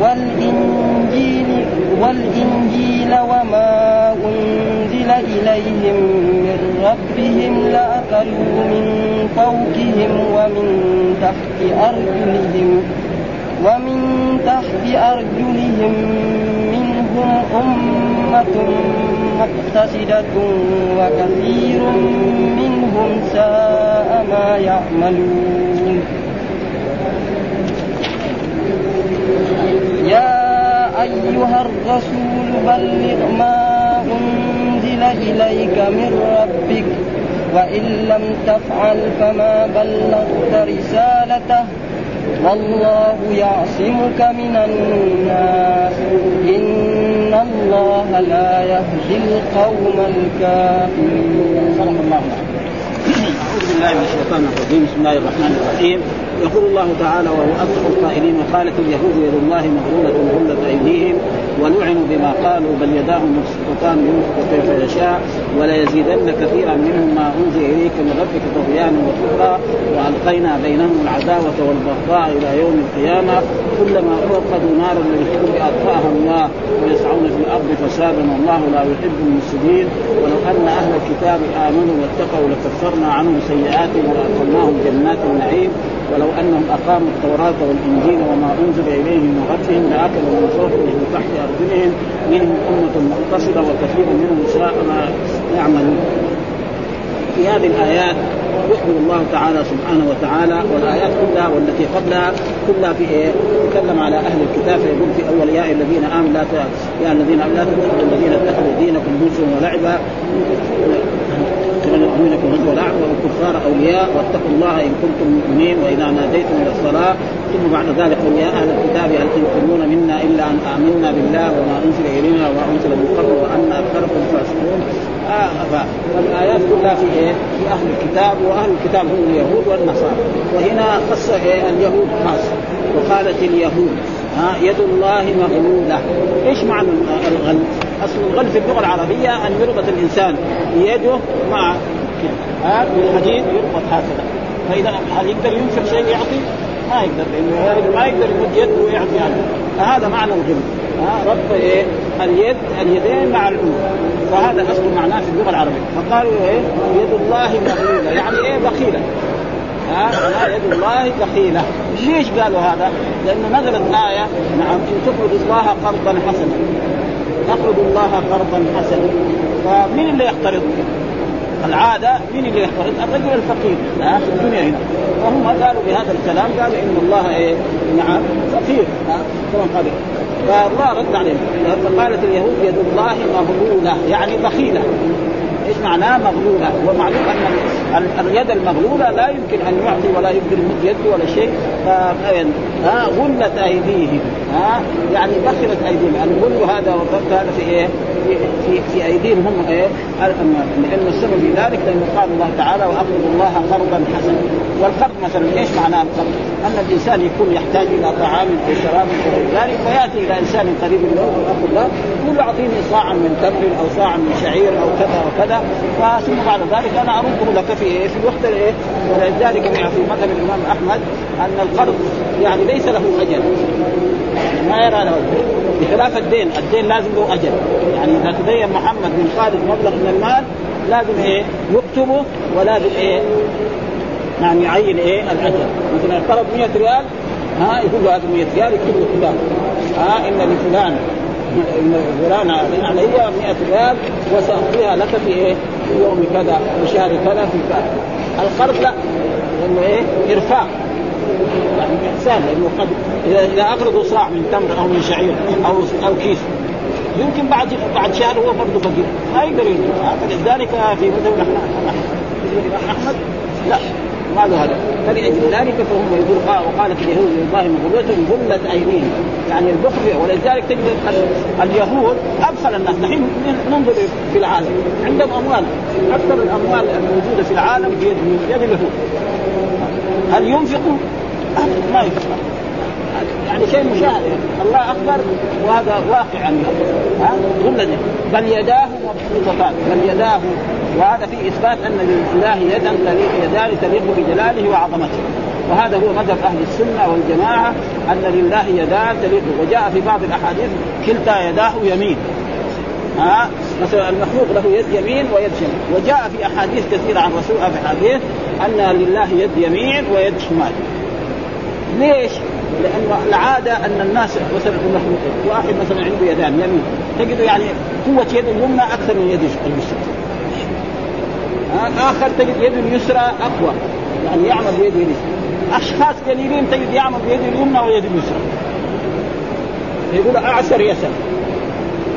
والإنجيل والإنجيل وما أنزل إليهم من ربهم لأكلوا من فوقهم ومن تحت أرجلهم ومن تحت أرجلهم منهم أمة مقتصدة وكثير منهم ساء ما يعملون. يا أيها الرسول بلغ ما أنزل إليك من ربك وإن لم تفعل فما بلغت رسالته. والله يعصمك من الناس. إن الله لا يهدي القوم الكافرين. صدق الله أعوذ بالله من الشيطان الرجيم. بسم الله الرحمن الرحيم. يقول الله تعالى وهو اصدق القائلين وقالت اليهود يد الله مغلولة غلت أيديهم ولعنوا بما قالوا بل يداه مبسوطتان ينفق كيف يشاء وليزيدن كثيرا منهم ما أنزل إليك من ربك طغيانا وكفرا. وألقينا بينهم العداوة والبغضاء إلى يوم القيامة. كلما أوقدوا نارا للحرب اطفاها الله ويسعون في الأرض فسادا والله لا يحب المفسدين. ولو أن أهل الكتاب آمنوا واتقوا لكفرنا عنهم سيئاتهم وأدخلناهم جنات النعيم. ولو أنهم أقاموا التوراة والإنجيل وما أنزل إليهم من ربهم لأكلوا من فوقهم من تحت أرجلهم منهم أمة مقتصدة وكثير منهم ساء ما يعملون. في هذه الآيات يخبر الله تعالى سبحانه وتعالى والآيات كلها والتي قبلها كلها في إيه؟ تكلم على أهل الكتاب فيقول في أول يا الذين آمنوا لا يا الذين لا تتخذوا الذين اتخذوا دينكم هزوا ولعبا يؤمنكم هزوا ولعبا والكفار أولياء واتقوا الله إن كنتم مؤمنين وإذا ناديتم إلى الصلاة ثم بعد ذلك قل يا أهل الكتاب هل تنكرون منا إلا أن آمنا بالله وما أنزل إلينا وما أنزل من قبل وان أكثركم فاسقون آه فالآيات كلها في إيه؟ في أهل الكتاب وأهل الكتاب هم اليهود والنصارى وهنا خص إيه؟ اليهود خاصة وقالت اليهود ها يد الله مغلولة إيش معنى الغل؟ أصل الغل في اللغة العربية أن يربط الإنسان يده مع ها بالحديد يربط هكذا. فإذا هل يقدر ينفق شيء يعطي؟ ما يقدر لأنه ما يقدر يمد يده ويعطي عنه. فهذا معنى الغل ها ربط إيه؟ اليد اليدين مع العنق فهذا أصل معناه في اللغة العربية. فقالوا إيه؟ يد الله مغلوله يعني إيه بخيلة؟ ها يد الله بخيلة. ليش قالوا هذا؟ لأنه نزلت آية نعم إن تقرضوا الله قرضا حسنا. تقرضوا الله قرضا حسنا. فمين اللي يقترض؟ العادة مين اللي يقترض؟ الرجل الفقير. ها في الدنيا هنا. وهم قالوا بهذا الكلام؟ قالوا إن الله إيه نعم فقير. كما قال. فالله رد عليهم. فقالت اليهود يد الله مغلولة. يعني بخيلة. إيش معناه مغلولة؟ ومعلوم أن اليد المغلولة لا يمكن أن يعطي ولا يقدر يمد يده ولا شيء. ها غلت أيديهم ها يعني بخلت أيديهم يعني غلوا هذا والضبط هذا في إيه؟ في في, في أيديهم هم إيه؟ لأن السبب في ذلك لأنه قال الله تعالى واقرضوا الله قرضا حسنا والقرض مثلا إيش معناه القرض؟ أن الإنسان يكون يحتاج إلى طعام أو شراب أو ذلك فيأتي إلى إنسان قريب منه ويقول له له أعطيني صاعا من تمر أو صاعا من شعير أو كذا وكذا ثم بعد ذلك أنا أرده لك في إيه؟ في الوقت الإيه؟ ولذلك في مذهب الإمام أحمد أن القرض يعني ليس له أجل ما يرى له بخلاف الدين، الدين لازم له أجل، يعني إذا تدين محمد من خالد مبلغ من المال لازم إيه؟ يكتبه ولازم إيه؟ يعني يعين إيه؟ الأجل، مثلا قرض 100 ريال ها يقول له هذا 100 ريال يكتب له فلان ها إن لفلان فلان علي 100 ريال وسأعطيها لك في إيه؟ في يوم كذا وشهر كذا في كذا. القرض لا لأنه إيه؟ إرفاق يعني إحسان لأنه قد اذا اقرضوا صاع من تمر أو من شعير أو أو كيس يمكن بعد بعد شهر هو برضه فقير ما يقدر فلذلك في مذهب أحمد؟ لا ما له هذا. فلأجل ذلك فهم يقول وقالت اليهود لله مغلوبة غلت أيديهم. يعني البخل ولذلك تجد اليهود أبخل الناس. نحن ننظر في العالم. عندهم أموال. أكثر الأموال الموجودة في العالم بيد يد اليهود. هل ينفقوا؟ ما يعني شيء مشاهد. الله أكبر وهذا واقع عنه ها؟ بل يداه مبسوطتان بل يداه. وهذا فيه إثبات أن لله يدا يدان تليق بجلاله وعظمته. وهذا هو مذهب أهل السنة والجماعة أن لله يدان تليق. وجاء في بعض الأحاديث كلتا يداه يمين. ها؟ مثلا المخلوق له يد يمين ويد شمال. وجاء في أحاديث كثيرة عن رسول في حديث أن لله يد يمين ويد شمال. ليش؟ لأن العادة أن الناس مثلا المخلوقين واحد مثلا عنده يدان يمين تجده يعني قوة يد اليمنى أكثر من يد اليسرى. آخر تجد يد اليسرى أقوى يعني يعمل بيد اليسرى أشخاص قليلين تجد يعمل بيد اليمنى ويد اليسرى. يقول أعسر يسر.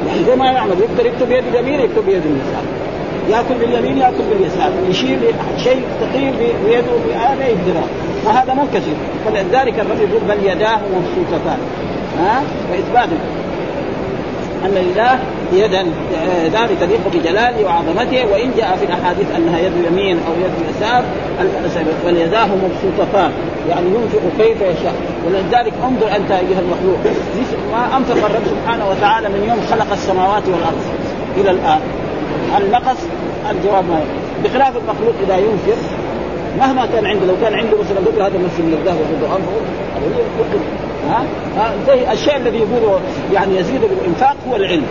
يعني زي ما يعمل يقدر يكتب بيد اليمين يكتب بيد اليسار يأكل باليمين يأكل باليسار. يشيل شيء ثقيل بيده هذا يقدر. وهذا كثير فلذلك الرب يقول بل يداه مبسوطتان. ها؟ فاثبات أن لله يدا ذلك تليق بجلاله وعظمته وإن جاء في الأحاديث أنها يد يمين أو يد يسار بل يداه مبسوطتان. يعني ينفق كيف يشاء. ولذلك انظر أنت أيها المخلوق. ما أنفق الرب سبحانه وتعالى من يوم خلق السماوات والأرض إلى الآن. هل نقص؟ الجواب ما بخلاف المخلوق إذا ينفق مهما كان عنده لو كان عنده مثلا قدر هذا مثل من الذهب انفه ها؟ زي الشيء الذي يقوله يعني يزيد بالإنفاق هو العلم.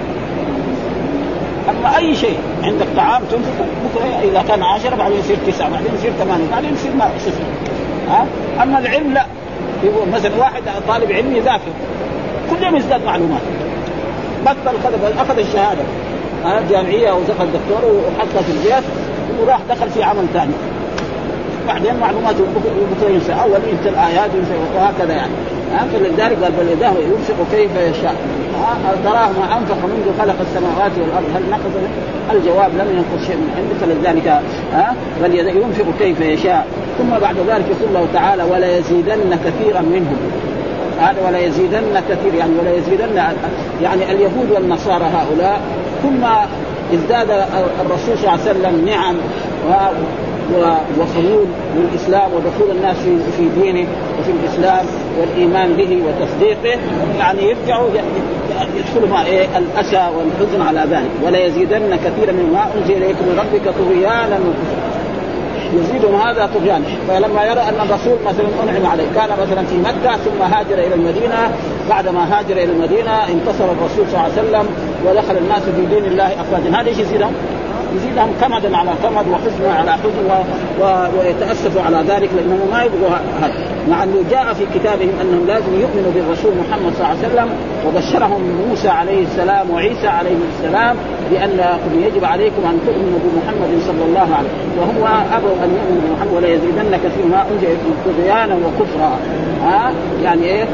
أما أي شيء عندك طعام تنفق بكرة إذا كان عشرة بعدين يصير تسعة بعدين يصير ثمانية بعدين يصير ما صفر ها؟ أما العلم لا. يقول مثلا واحد طالب علم يذاكر. كل يوم يزداد معلومات. بطل أخذ الشهادة. ها؟ جامعية أو دخل دكتور وحطها في البيت وراح دخل في عمل ثاني. بعدين معلومات بكره ينسى أول ينسى الآيات ينسى وهكذا يعني. فلذلك قال بل يداه ينفق كيف يشاء. تراه ما أنفق منذ خلق السماوات والأرض. هل نقص الجواب؟ لم ينقص شيء من عنده. فلذلك ها بل ينفق كيف يشاء. ثم بعد ذلك يقول الله تعالى ولا يزيدن كثيرا منهم. هذا ولا يزيدن كثير يعني ولا يزيدن يعني اليهود والنصارى هؤلاء. ثم ازداد الرسول صلى الله عليه وسلم نعم. وقبول للإسلام ودخول الناس في دينه وفي الإسلام والإيمان به وتصديقه يعني يرجعوا يدخلوا مع إيه؟ الأسى والحزن على ذلك. ولا يزيدن كثيرا مما أنزل اليكم من ربك طغيانا يزيدهم هذا طغيانا. فلما يرى أن الرسول مثلا أنعم عليه كان مثلا في مكة ثم هاجر إلى المدينة. بعدما هاجر إلى المدينة انتصر الرسول صلى الله عليه وسلم ودخل الناس في دين الله افواجا. هذا إيش يزيدهم؟ يزيدهم كمدا على كمد وحزنا على حزن و... و... ويتاسفوا على ذلك لانهم ما يبغوا هذا. مع أنه جاء في كتابهم أنهم لازم يؤمنوا بالرسول محمد صلى الله عليه وسلم وبشرهم موسى عليه السلام وعيسى عليه السلام بأن يجب عليكم أن تؤمنوا بمحمد صلى الله عليه وسلم. وهم أبوا أن يؤمنوا بمحمد ولا يزيدن كثير ما أنزل طغيانا وكفرا. ها؟ يعني إيه؟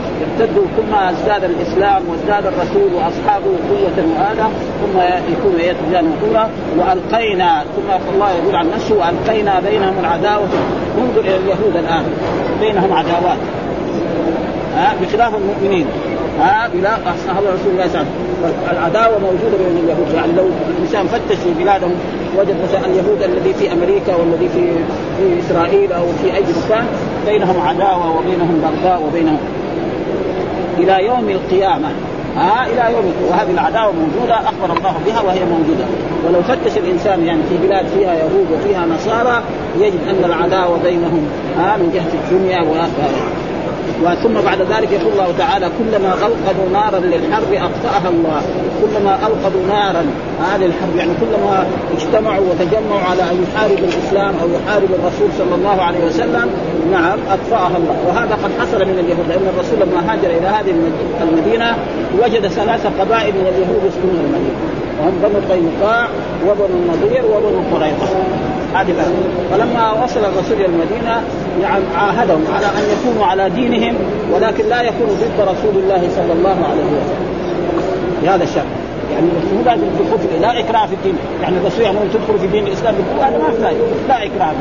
ارتدوا ثم أزداد الإسلام وازداد الرسول وأصحابه قوة وهذا ثم يكون إيه؟ طغيانا وكفرا. وألقينا ثم الله يقول عن نفسه والقينا بينهم العداوة انظر إلى اليهود الآن. بينهم عداوات. ها بخلاف المؤمنين. ها بلا اصحاب رسول الله صلى الله عليه وسلم. العداوة موجودة بين اليهود. يعني لو الإنسان فتش في بلادهم وجد مثلا اليهود الذي في أمريكا والذي في في إسرائيل أو في أي مكان بينهم عداوة وبينهم بغضاء وبينهم. إلى يوم القيامة ها إلى يوم وهذه العداوة موجودة أخبر الله بها وهي موجودة. ولو فتش الإنسان يعني في بلاد فيها يهود وفيها نصارى يجد أن العداوة بينهم ها من جهة الدنيا وثم بعد ذلك يقول الله تعالى كلما اوقدوا نارا للحرب أطفأها الله. كلما اوقدوا نارا هذه الحرب يعني كلما اجتمعوا وتجمعوا على أن يحاربوا الإسلام أو يحاربوا الرسول صلى الله عليه وسلم نعم أطفأها الله. وهذا قد حصل من اليهود لأن الرسول لما هاجر إلى هذه المدينة وجد ثلاث قبائل من اليهود يسكنون المدينة. وهم بنو قينقاع وبنو النضير وبنو قريظة. هذه فلما وصل الرسول إلى المدينة يعني عاهدهم على أن يكونوا على دينهم ولكن لا يكونوا ضد رسول الله صلى الله عليه وسلم. بهذا الشرط. يعني مو لازم تدخل في لا إكراه في الدين، يعني الرسول يعني تدخلوا في دين الاسلام هذا ما في لا إكراه.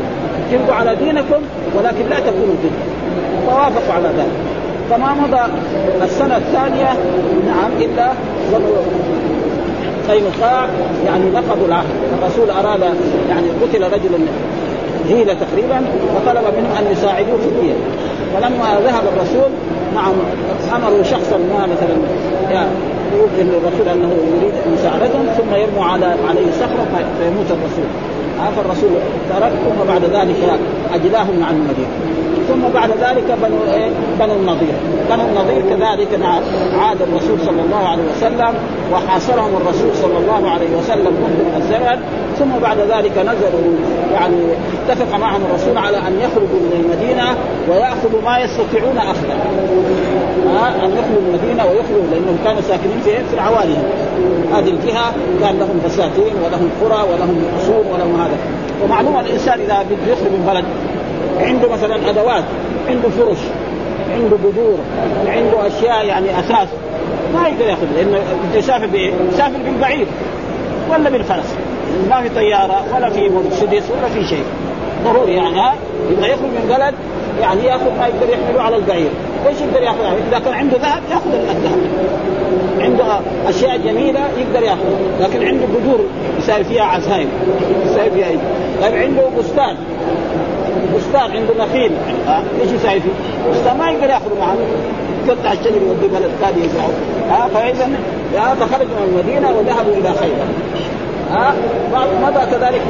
تبقوا على دينكم ولكن لا تكونوا ضد. فوافقوا على ذلك. فما مضى السنة الثانية؟ نعم إلا قينقاع يعني نقضوا العهد. الرسول أراد يعني قتل رجل هيلة تقريبا وطلب منهم أن يساعدوه في الدين. فلما ذهب الرسول نعم أمروا شخصا ما مثلا يوجد الرسول أنه يريد مساعدتهم ثم يرموا على عليه صخرة فيموت الرسول. فالرسول ترك ثم بعد ذلك أجلاهم عن المدينة. ثم بعد ذلك بنو إيه؟ بنو النضير، بنو النضير كذلك عاد الرسول صلى الله عليه وسلم وحاصرهم الرسول صلى الله عليه وسلم من الزمن ثم بعد ذلك نزلوا يعني اتفق معهم الرسول على أن يخرجوا من المدينة وياخذوا ما يستطيعون أخذه. أن يخرجوا من المدينة ويخرجوا لأنهم كانوا ساكنين في في العوالي هذه الجهة كان لهم بساتين ولهم قرى ولهم قصور ولهم هذا ومعلوم الإنسان إذا بده يخرج من بلد عنده مثلا أدوات عنده فرش عنده بذور عنده أشياء يعني أساس ما يقدر يأخذ لأنه يسافر بايه؟ يسافر بالبعير ولا بالفرس ما في طيارة ولا في مرسيدس ولا في شيء. ضروري يعني ها؟ يبغى يخرج من بلد يعني يأخذ ما يقدر يحمله على البعير. إيش يقدر يأخذ؟ إذا كان عنده ذهب يأخذ الذهب. عنده أشياء جميلة يقدر يأخذ لكن عنده بذور يساوي فيها عزايم يساوي فيها إيه طيب عنده بستان بستان عنده نخيل ها؟ إيش يساوي فيه؟ بستان ما يقدر ياخذه معه. يقطع الشجر يوديه بلد ثاني يزرعه. ها؟ فإذا فخرجوا من المدينة وذهبوا إلى خيبر. ها مضى كذلك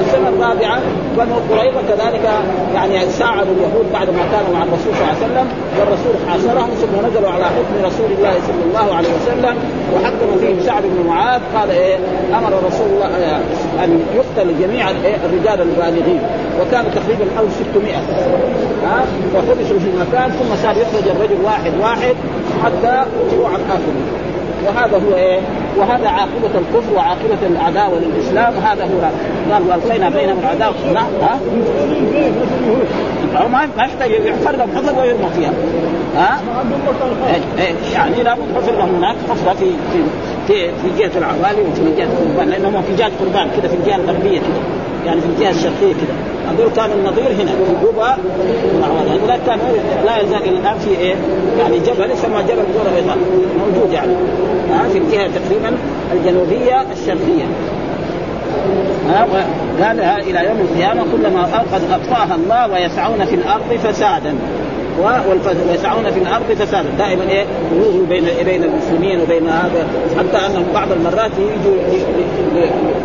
السنة الرابعة بنو قريظة كذلك يعني ساعدوا اليهود بعد ما كانوا مع الرسول صلى الله عليه وسلم والرسول حاصرهم ثم نزلوا على حكم رسول الله صلى الله عليه وسلم وحكم فيهم سعد بن معاذ قال إيه أمر رسول الله آه، أن يقتل جميع إيه الرجال البالغين وكانوا تقريبا حول 600 ها فحبسوا في مكان ثم صار يخرج الرجل واحد واحد حتى يروح الحاكم وهذا هو إيه؟ وهذا عاقبة الكفر وعاقبة العداوة للإسلام. هذا هو قال وألقينا بينهم العداوة نعم ها؟ ما ما يحتاج يحفر لهم حفر ويرمى فيها. ها؟ إيه إيه يعني لابد حفر لهم هناك حفرة في في في في جهة العوالي وفي جهة القربان لأنهم في جهة قربان كذا في الجهة الغربية كذا يعني في الجهة الشرقية كذا هذول كان النظير هنا في جوبا هذول كان لا يزال إلى الآن في إيه؟ يعني جبل يسمى جبل دور بيضاء. موجود يعني. ها في الجهة تقريبا الجنوبية الشرقية. ها قال إلى يوم القيامة كلما أوقد أطفاها الله ويسعون في الأرض فسادا. ويسعون في الأرض فسادا. دائما إيه؟ يوغلوا بين بين المسلمين وبين هذا. حتى انهم بعض المرات يجوا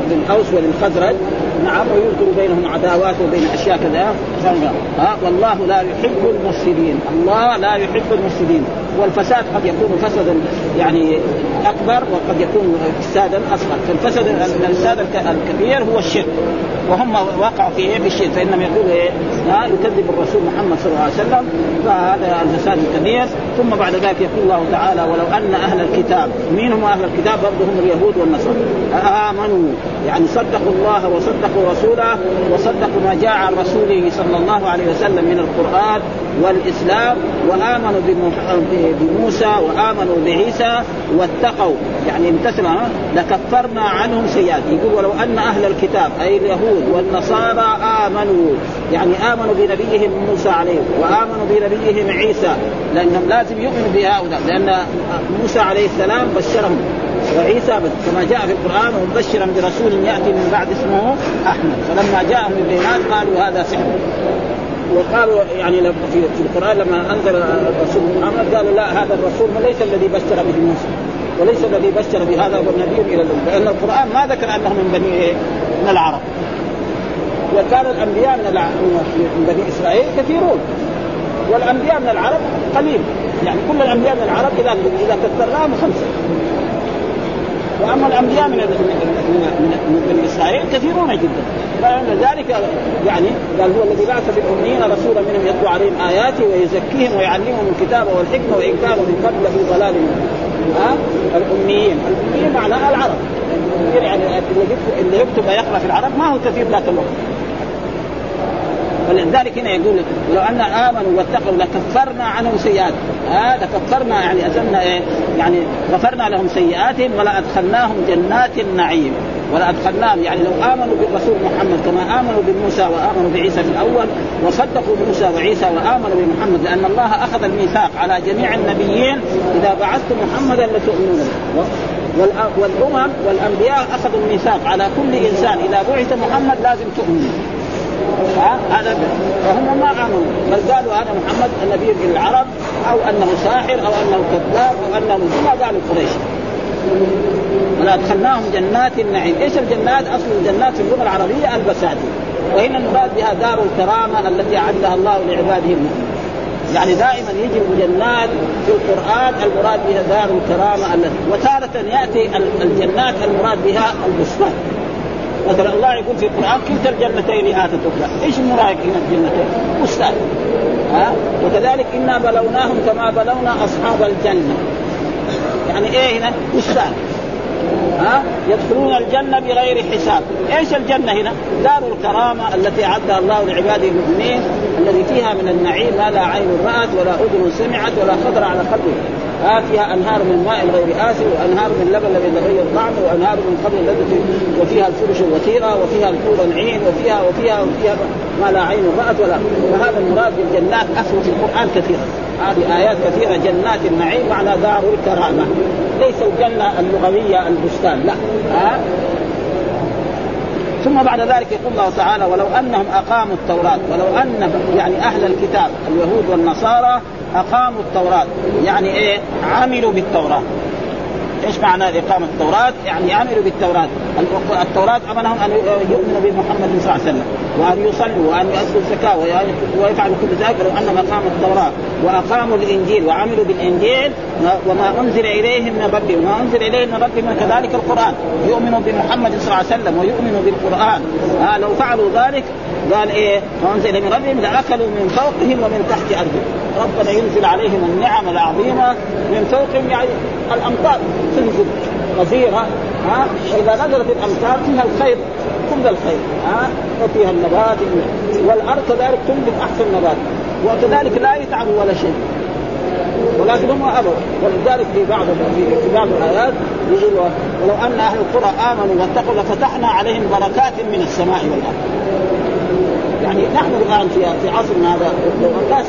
للأوس وللخزرج. نعم ويذكر بينهم عداوات وبين أشياء كذا. ها والله لا يحب المفسدين. الله لا يحب المفسدين. والفساد قد يكون فسدا يعني أكبر وقد يكون فسادا أصغر. فالفسد الفساد الكبير هو الشرك. وهم وقعوا في إيه؟ في الشرك. فإنهم يقولوا إيه؟ لا يكذب الرسول محمد صلى الله عليه وسلم. فهذا الفساد الكبير. ثم بعد ذلك يقول الله تعالى ولو أن أهل الكتاب مين هم أهل الكتاب برضه هم اليهود والنصارى. آمنوا. يعني صدقوا الله وصدقوا رسوله وصدقوا ما جاء عن رسوله صلى الله عليه وسلم من القرآن. والإسلام وآمنوا بموسى وآمنوا بعيسى واتقوا. يعني امتثلوا لكفرنا عنهم سيئات يقول ولو أن أهل الكتاب أي اليهود والنصارى آمنوا يعني آمنوا بنبيهم موسى عليه وآمنوا بنبيهم عيسى لأنهم لازم يؤمنوا بهؤلاء لأن موسى عليه السلام بشرهم وعيسى كما جاء في القرآن ومبشرا برسول يأتي من بعد اسمه أحمد. فلما جاءهم البينات قالوا هذا سحر. وقالوا يعني في, القرآن لما أنزل الرسول محمد قالوا لا هذا الرسول ليس الذي بشر به موسى وليس الذي بشر بهذا هو النبي إلى الامه لأن القرآن ما ذكر أنهم من بني إيه؟ من العرب. وكان الأنبياء من, من بني إسرائيل كثيرون والأنبياء من العرب قليل. يعني كل الأنبياء من العرب اذا إذا كثرناهم خمسة. واما الأنبياء من من بني إسرائيل كثيرون جدا. فلذلك يعني قال هو الذي بعث بالأميين رسولا منهم يتلو عليهم اياته ويزكيهم ويعلمهم الكتاب والحكمة وان كانوا من قبل في ضلال. ها؟ الأميين. الأميين معناها العرب. يعني اللي يكتب ويقرأ في العرب ما هو كثير ذاك الوقت. ولذلك هنا يقول لو أن آمنوا واتقوا لكفرنا عنهم سيئات آه لكفرنا يعني ازلنا إيه؟ يعني غفرنا لهم سيئاتهم ولادخلناهم جنات النعيم. ولادخلناهم يعني لو آمنوا بالرسول محمد كما آمنوا بموسى وآمنوا بعيسى في الأول وصدقوا بموسى وعيسى وآمنوا بمحمد لأن الله أخذ الميثاق على جميع النبيين إذا بعثت محمدا لتؤمنون والأمم والأنبياء أخذوا الميثاق على كل إنسان إذا بعث محمد لازم تؤمنوا هذا فهم ما امنوا بل قالوا هذا محمد النبي في العرب أو أنه ساحر أو أنه كذاب أو أنه ما قالوا قريش. ولادخلناهم جنات النعيم، إيش الجنات؟ أصل الجنات في اللغة العربية البساتين، وهنا المراد بها دار الكرامة التي أعدها الله لعباده المؤمنين. يعني دائما يجي الجنات في القرآن المراد بها دار الكرامة التي وتارة يأتي الجنات المراد بها البستان. مثلا الله يقول في القرآن كلتا الجنتين آتت أخرى، إيش المراد هنا الجنتين؟ بستان ها؟ وكذلك إنا بلوناهم كما بلونا أصحاب الجنة. يعني إيه هنا؟ بستان ها؟ يدخلون الجنة بغير حساب، إيش الجنة هنا؟ دار الكرامة التي أعدها الله لعباده المؤمنين الذي فيها من النعيم ما لا عين رأت ولا أذن سمعت ولا خطر على قلب آه فيها أنهار من ماء غير آسن وأنهار من لبن لم يتغير طعمه وأنهار من خمر لذة وفيها الفرش الوثيره وفيها الحور العين وفيها وفيها وفيها ما لا عين رأت ولا فهذا المراد بالجنات اثبت في القرآن كثيرا هذه آيات كثيرة جنات النعيم معنى دار الكرامة. ليس الجنة اللغوية البستان لا. ها؟ ثم بعد ذلك يقول الله تعالى ولو أنهم أقاموا التوراة ولو ان يعني أهل الكتاب اليهود والنصارى أقاموا التوراة. يعني إيه؟ عملوا بالتوراة. إيش معنى إقامة التوراة؟ يعني عملوا بالتوراة، التوراة أمرهم أن يؤمنوا بمحمد صلى الله عليه وسلم، وأن يصلوا وأن يؤدوا الزكاة ويفعلوا كل ذلك لو أنهم أقاموا التوراة وأقاموا الإنجيل وعملوا بالإنجيل وما أنزل إليهم من ربهم، وما أنزل إليهم من ربهم كذلك القرآن، يؤمنوا بمحمد صلى الله عليه وسلم ويؤمنوا بالقرآن، آه لو فعلوا ذلك قال إيه؟ ما انزل من ربهم لاكلوا من فوقهم ومن تحت أرضهم، ربنا ينزل عليهم النعم العظيمة من فوقهم يعني الأمطار تنزل غزيره ها؟ فاذا نزلت الأمطار فيها الخير كل الخير ها؟ وفيها النبات والأرض كذلك تنبت أحسن نبات وكذلك لا يتعبوا ولا شيء. ولكن هم أبوا. ولذلك في بعض في بعض الآيات يقول ولو أن أهل القرى آمنوا واتقوا لفتحنا عليهم بركات من السماء والأرض. يعني نحن الآن في في عصرنا هذا لو الناس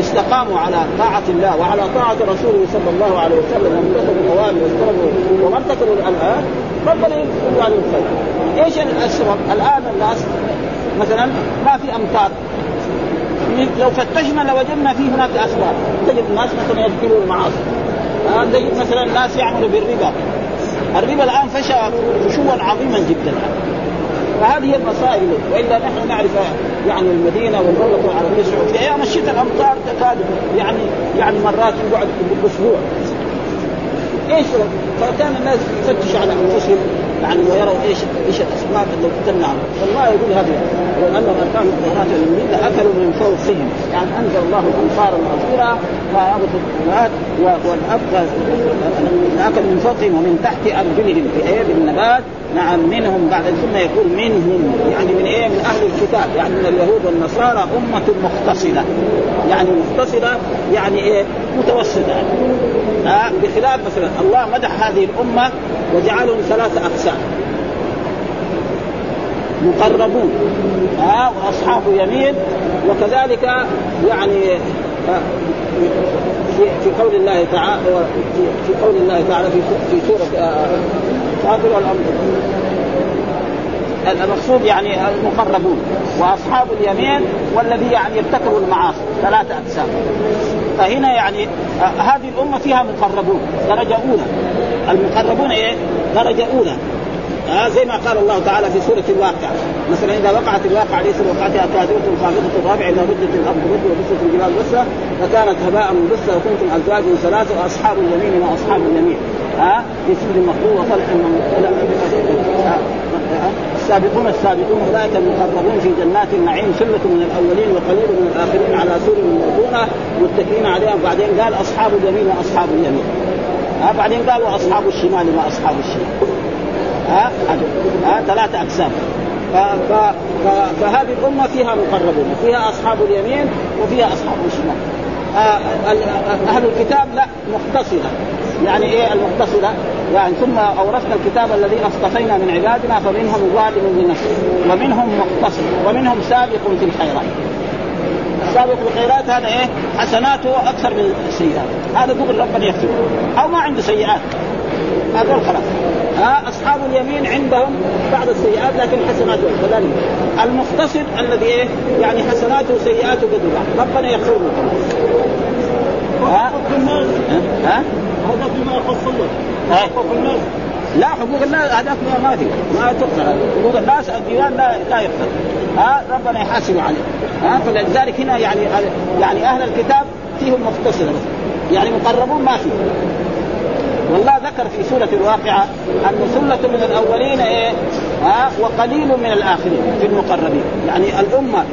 استقاموا على طاعة الله وعلى طاعة رسوله صلى الله عليه وسلم وامتثلوا الأوامر واجتنبوا وما ارتكبوا الآن ربنا يكتب عليهم الخير. إيش السبب؟ الآن الناس مثلا ما في أمطار لو فتشنا لوجدنا في هناك أسباب تجد الناس مثلا يذكروا المعاصي تجد مثلا الناس يعملوا بالربا. الربا الآن فشى فشوا عظيما جدا. فهذه هي المصائب وإلا نحن نعرف يعني المدينة والمملكه العربية السعودية. أيام الشتاء الأمطار تكاد يعني يعني مرات يقعد بالاسبوع إيش فكان الناس يفتشوا على أنفسهم يعني ويروا إيش إيش الأسباب التي تمنع فالله يقول هذا لو انهم كانوا التوراه والانجيل لاكلوا من فوقهم. يعني أنزل الله الأمطار الاخيره فابت الطلبات والابقى اكل من فوقهم ومن تحت أرجلهم في بالنبات نعم منهم بعد ثم يقول منهم يعني من إيه؟ من أهل الكتاب يعني من اليهود والنصارى أمة مختصره يعني مختصره يعني إيه؟ متوسطة. يعني. آه بخلاف مثلا الله مدح هذه الأمة وجعلهم ثلاثة أقسام. مقربون. ها وأصحاب يمين وكذلك يعني آه، في قول الله تعالى في قول الله تعالى في سورة فاطر آه، الامر المقصود يعني المقربون وأصحاب اليمين والذي يعني ارتكبوا المعاصي ثلاثة أقسام. فهنا يعني آه، هذه الأمة فيها مقربون درجة أولى. المقربون إيه؟ درجة أولى. آه زي ما قال الله تعالى في سورة الواقع مثلا إذا وقعت الواقع ليس وقعتها كاذبه خافضه الرابع إذا ردت الأرض رد وبست الجبال بسه فكانت هباء منبثا وكنتم ازواج ثلاثة وأصحاب اليمين ما أصحاب اليمين. ها آه في سجن مقبول وطلح السابقون السابقون اولئك المقربون في جنات النعيم سله من الأولين وقليل من الآخرين على سور موضونه متكئين عليها. وبعدين قال أصحاب اليمين وأصحاب اليمين. ها بعدين قال وأصحاب الشمال ما اصحاب الشمال. ها ها. ف... ف... فهذه الأمة فيها مقربون فيها أصحاب اليمين وفيها أصحاب الشمال. أهل الكتاب لا مختصرة يعني إيه المختصرة؟ يعني ثم أورثنا الكتاب الذي أصطفينا من عبادنا فمنهم ظالم لنفسه ومنهم مقتصد ومنهم سابق في الخيرات. السابق في الخيرات هذا إيه؟ حسناته أكثر من السيئات. هذا دغري ربنا يغفره أو ما عنده سيئات. هذول خلاص. ها؟ أصحاب اليمين عندهم بعض السيئات لكن حسناته كذلك. المقتصد الذي إيه؟ يعني حسناته وسيئاته قد بعض ربنا يغفر له ها؟ ها؟ هذا فيما يخص الله لا حقوق الناس هذاك ما في ما تقتل حقوق الناس الديوان لا لا يقتل ها؟ ربنا يحاسب عليه. ها؟ فلذلك هنا يعني يعني أهل الكتاب فيهم مختصره يعني مقربون ما في والله ذكر في سورة الواقعة أن ثلة من الأولين إيه؟ ها؟ وقليل من الآخرين في المقربين. يعني الأمة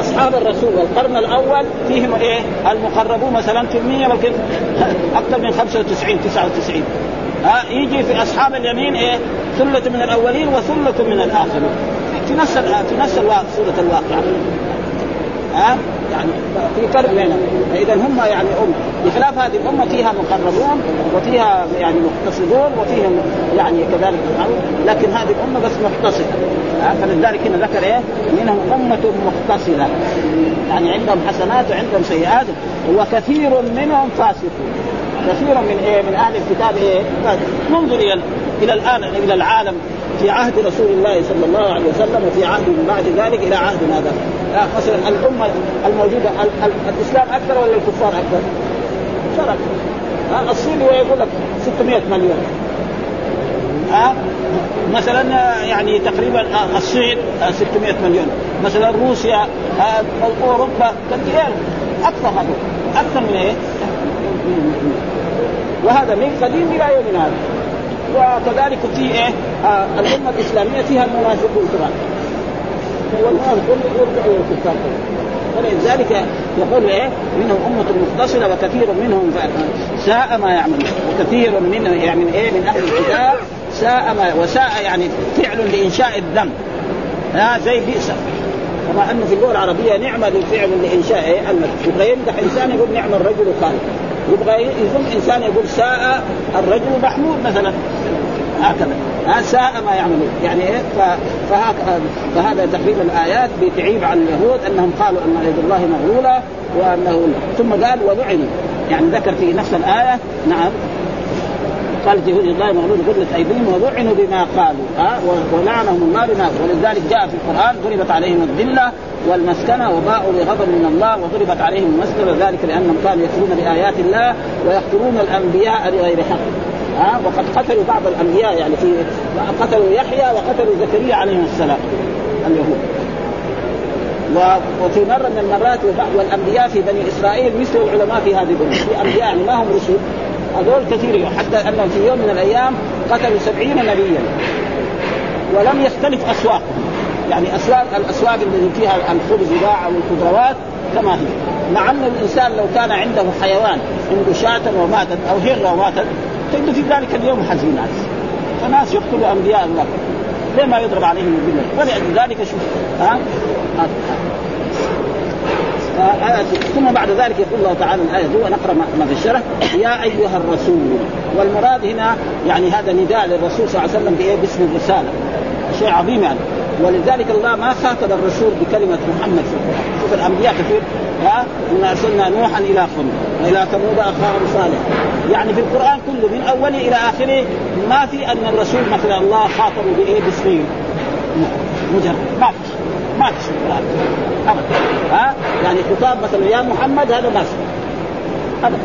أصحاب الرسول والقرن الأول فيهم إيه؟ المقربون مثلا كمية ممكن أكثر من 95 99 ها يجي في أصحاب اليمين إيه؟ ثلة من الأولين وثلة من الآخرين. في نفس في نفس سورة الواقعة ها؟ يعني في فرق بينهم. فإذا هم يعني أم بخلاف هذه الامه فيها مقربون وفيها يعني مقتصدون وفيهم يعني كذلك لكن هذه الامه بس مقتصدة. فلذلك هنا ذكر إيه؟ منهم أمة مقتصدة. يعني عندهم حسنات وعندهم سيئات وكثير منهم فاسقون. كثير من إيه من أهل الكتاب إيه منظر إلى إلى الآن إلى العالم في عهد رسول الله صلى الله عليه وسلم وفي عهد من بعد ذلك إلى عهد هذا. مثلا الأمة الموجودة الإسلام أكثر ولا الكفار أكثر؟ شرك الصين يقول لك 600 مليون. ها مثلا يعني تقريبا الصين 600 مليون. مثلا روسيا أوروبا أكثر هذا أكثر من إيه؟ وهذا من قديم إلى يومنا هذا. وكذلك في إيه؟ آه الأمة الإسلامية فيها المنافقون كمان والمنافقون يرجعوا إلى الكفار ولذلك يقول إيه؟ منهم أمة مختصرة وكثير منهم ساء ما يعملون. وكثير من يعني إيه؟ من أهل الكتاب ساء ما وساء يعني فعل لإنشاء الذنب. ها زي بئس. كما انه في اللغة العربية نعمه الفعل لإنشاء إيه؟ يبغى يمدح إنسان يقول نعم الرجل خالد يبغى يظن إنسان يقول ساء الرجل محمود مثلا. هكذا. ساء ما يعملون. يعني إيه؟ فهذا تقريبا الآيات بتعيب على اليهود أنهم قالوا أن يد الله مغلولة وأنه ثم قال ولعنوا يعني ذكر في نفس الآية. نعم. قال يد الله مغلول غلت ايديهم ولعنوا بما قالوا ها ولعنهم الله بما ولذلك جاء في القرآن ضربت عليهم الذلة والمسكنة وباءوا بغضب من الله وضربت عليهم المسكنة ذلك لأنهم كانوا يكفرون بآيات الله ويقتلون الأنبياء بغير حق ها وقد قتلوا بعض الأنبياء يعني في قتلوا يحيى وقتلوا زكريا عليهم السلام اليهود. وفي مرة من المرات والانبياء في بني إسرائيل مثل العلماء في هذه الأمة في أنبياء يعني ما هم رسل هذول كثير حتى أنهم في يوم من الأيام قتلوا سبعين نبيا. ولم يختلف اسواقهم يعني اسواق الأسواق التي فيها الخبز يباع أو الخضروات كما هي. مع أن الإنسان لو كان عنده حيوان عنده شاة وماتت أو هرة وماتت تجد في ذلك اليوم حزينات فناس يقتلوا أنبياء الله. ليه ما يضرب عليهم بالله؟ ولذلك شوف ها؟ ثم بعد ذلك يقول الله تعالى الآية دي ونقرا ما في الشرح. يا أيها الرسول والمراد هنا يعني هذا نداء للرسول صلى الله عليه وسلم بإيه؟ باسم الرسالة. شيء عظيم يعني. ولذلك الله ما خاطب الرسول بكلمة محمد في القران شوف الأنبياء كثير ها؟ ان أرسلنا نوحا إلى قوم والى ثمود أخاهم صالح يعني في القرآن كله من أوله إلى آخره ما في أن الرسول مثلا الله خاطبه بإيه؟ باسمه. مجرد. ما في ما في أبدا. ها؟ يعني خطاب مثلا يا محمد هذا ما أبدا.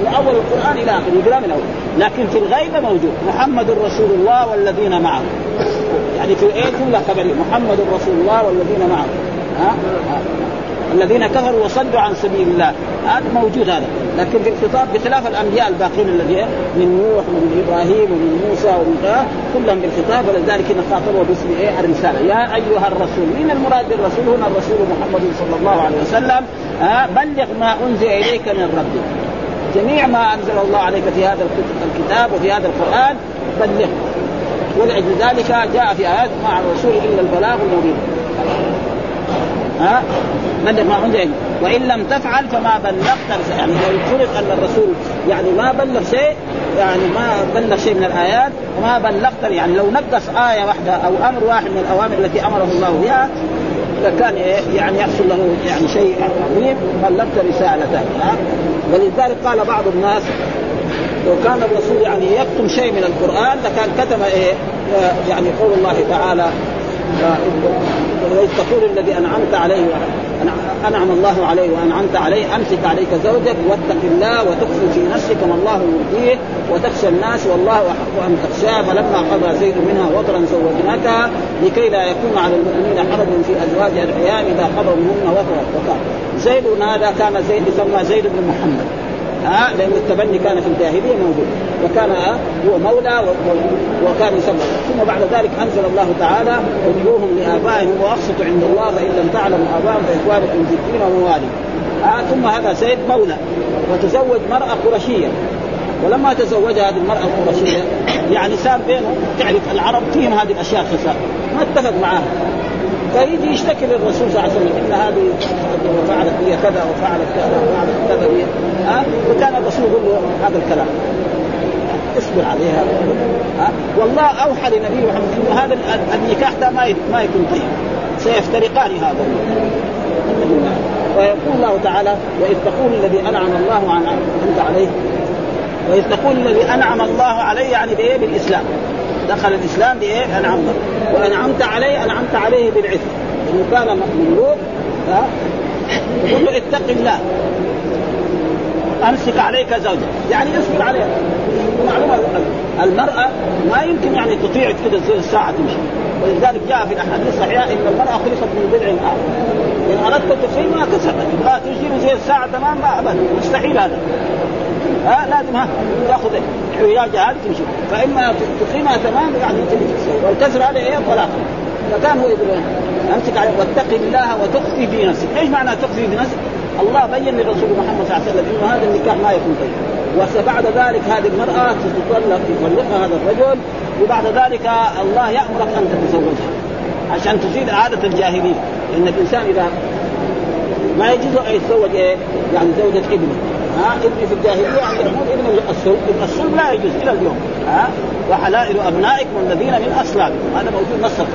من أول القرآن إلى آخره يقرا من اول لكن في الغيبة موجود. محمد رسول الله والذين معه. يعني في إيه جمله خبريه محمد رسول الله والذين معه. ها, ها؟ الذين كفروا وصدوا عن سبيل الله. هذا موجود هذا. لكن في الخطاب بخلاف الأنبياء الباقين الذين من نوح ومن إبراهيم ومن موسى ومن كلهم بالخطاب. ولذلك خاطبوا باسم إيه؟ الرسالة. يا أيها الرسول من المراد بالرسول هنا الرسول محمد صلى الله عليه وسلم. بلغ ما أنزل إليك من ربك. جميع ما أنزل الله عليك في هذا الكتاب وفي هذا القرآن بلغ ولأجل ذلك جاء في آيات مع الرسول إلا البلاغ المبين. ها؟ بلغ ما انزل وإن لم تفعل فما بلغت يعني لو فرض أن الرسول يعني ما بلغ شيء يعني ما بلغ شيء من الآيات وما بلغت يعني لو نقص آية واحدة أو أمر واحد من الأوامر التي أمره الله بها لكان يعني يحصل له يعني شيء عظيم. بلغت رسالته ولذلك قال بعض الناس لو كان الرسول يعني يكتم شيء من القرآن لكان كتم إيه؟ يعني قول الله تعالى تقول الذي أنعمت عليه أنعم الله عليه وأنعمت عليه. أمسك عليك زوجك واتق الله وتخفي في نفسك ما الله يرضيه وتخشى الناس والله أحق أن تخشاه. فلما قضى زيد منها وطرا زوجناكها لكي لا يكون على المؤمنين حرج في أزواج الأيام إذا قضوا منهن وطرا. زيد هذا كان زيد يسمى زيد بن محمد. ها لأن التبني كان في الجاهلية موجود. وكان هو مولى وكان يسمى. ثم بعد ذلك أنزل الله تعالى ادعوهم لآبائهم وأقسطوا عند الله فإن لم تعلموا ابائهم فإخوانكم في الدين وموالي آه ثم هذا سيد مولى. وتزوج مرأة قرشية. ولما تزوج هذه المرأة القرشية يعني صار بينه تعرف العرب فيهم هذه الأشياء خسارة ما اتفق معاها فيجي يشتكي للرسول صلى الله عليه وسلم إن هذه فعلت بي كذا وفعلت كذا وفعلت كذا بي ها؟ وكان الرسول يقول له هذا الكلام. اصبر عليها ها؟ والله أوحى لنبي محمد إنه هذا النكاح ده ما ما يكون طيب. سيفترقان هذا ويقول الله تعالى وإذ تقول الذي أنعم الله عن أنت عليه وإذ تقول الذي أنعم الله عليه يعني بايه بالإسلام. دخل الإسلام بإيه؟ أنعمت. وأنعمت عليه أنعمت عليه بالعفه إنه كان مملوك يقول له اتق الله. أمسك عليك زوجك يعني اصبر عليها. معلومة المرأة ما يمكن يعني تطيع كذا الساعة تمشي. ولذلك جاء في الأحاديث الصحيحة إن المرأة خلقت من ضلع اخر إن أردت تقيم ما كسبت. لا تجيب زي الساعة تمام ما ابدا. مستحيل هذا. ها؟ لازم ها تأخذ حياجه هذه تمشي فإما تقيمها تمام يعني والكسر هذا إيه؟ طلاق. فكان هو يقول أمسك عليه واتقي الله وتخفي في نفسك، إيش معنى تخفي في نفسك؟ الله بين للرسول محمد صلى الله عليه وسلم إنه هذا النكاح ما يكون طيب. وبعد ذلك هذه المرأة تطلق يطلقها هذا الرجل وبعد ذلك الله يأمرك أن تتزوجها. عشان تزيد عادة الجاهليه إن الإنسان إذا ما يجوز أن يتزوج إيه؟ يعني زوجة ابنه. ها ابني في الجاهلية عند يموت ابن الصلب ابن الصلب لا يجوز إلى اليوم ها؟ وحلائل ابنائكم الذين من اصلابكم هذا موجود نص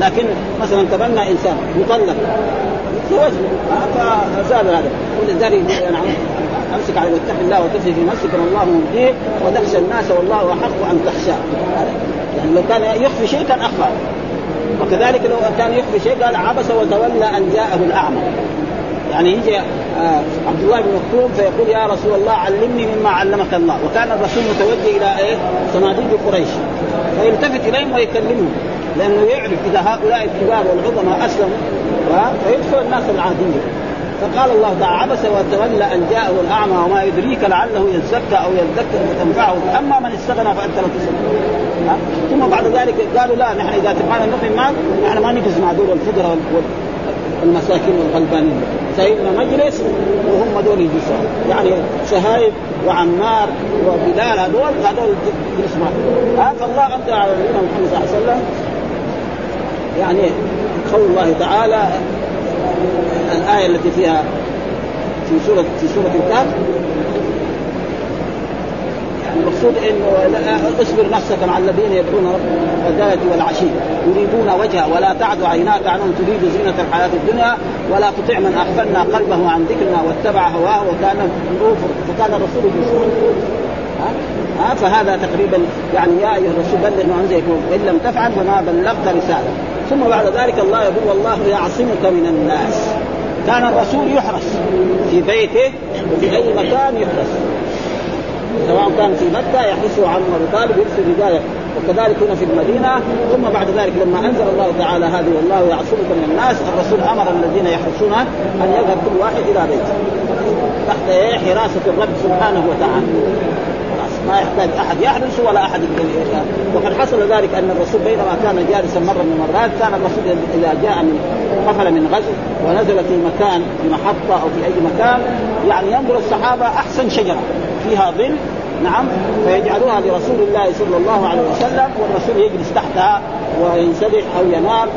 لكن مثلا تبنى إنسان مطلق يتزوج فزاد هذا. ولذلك يعني أمسك على واتق الله وتخفي في نفسك إن الله مبديه وتخشى الناس والله أحق أن تخشاه. يعني لو كان يخفي شيء كان أخفى. وكذلك لو كان يخفي شيء قال عبس وتولى أن جاءه الأعمى. يعني يجي آه عبد الله بن مكتوم فيقول يا رسول الله علمني مما علمك الله. وكان الرسول متوجه إلى إيه؟ صناديد قريش. فيلتفت إليهم ويكلمهم لأنه يعرف إذا هؤلاء الكبار والعظماء أسلموا فيدخل الناس العاديه فقال الله تعالى عبس وتولى أن جاءه الأعمى وما يدريك لعله يزكى أو يذكر فتنفعه. اما من استغنى فأنت لا تستغنى ثم بعد ذلك قالوا لا نحن إذا تبغانا نؤمن معك نحن ما نجلس مع دول الفقراء والمساكين والغلبانين. سيدنا مجلس وهم دول يجلسون. يعني شهايب وعمار وبلال هذول هذول جلس معهم. فالله امطر على نبينا محمد صلى الله عليه وسلم. يعني قول الله تعالى الآية التي فيها في سوره في سورة الكهف المقصود انه اصبر نفسك مع الذين يدعون ربهم الغداة والعشي. يريدون وجهه ولا تعد عيناك عنهم تريد زينة الحياة الدنيا ولا تطع من اغفلنا قلبه عن ذكرنا واتبع هواه وكان فكان الرسول يسمع ها؟ فهذا تقريبا يعني يا أيها الرسول بلغ ما أنزل وإن لم تفعل فما بلغت رسالة. ثم بعد ذلك الله يقول والله يعصمك من الناس. كان الرسول يحرس في بيته وفي أي مكان يحرس. سواء كان في مكة يحرسه عن ابي طالب يرسل رجاله وكذلك هنا في المدينة. ثم بعد ذلك لما أنزل الله تعالى هذه والله يعصمك من الناس الرسول أمر الذين يحرسون أن يذهب كل واحد إلى بيته تحت حراسة الرب سبحانه وتعالى. ما يحتاج أحد يحرس ولا أحد وقد حصل ذلك أن الرسول بينما كان جالسا مرة من المرات كان الرسول إذا جاء من قفل من غزو ونزل في مكان في محطة أو في أي مكان يعني ينظر الصحابة أحسن شجرة. فيها ظل نعم فيجعلوها لرسول الله صلى الله عليه وسلم والرسول يجلس تحتها وينسدح أو ينام.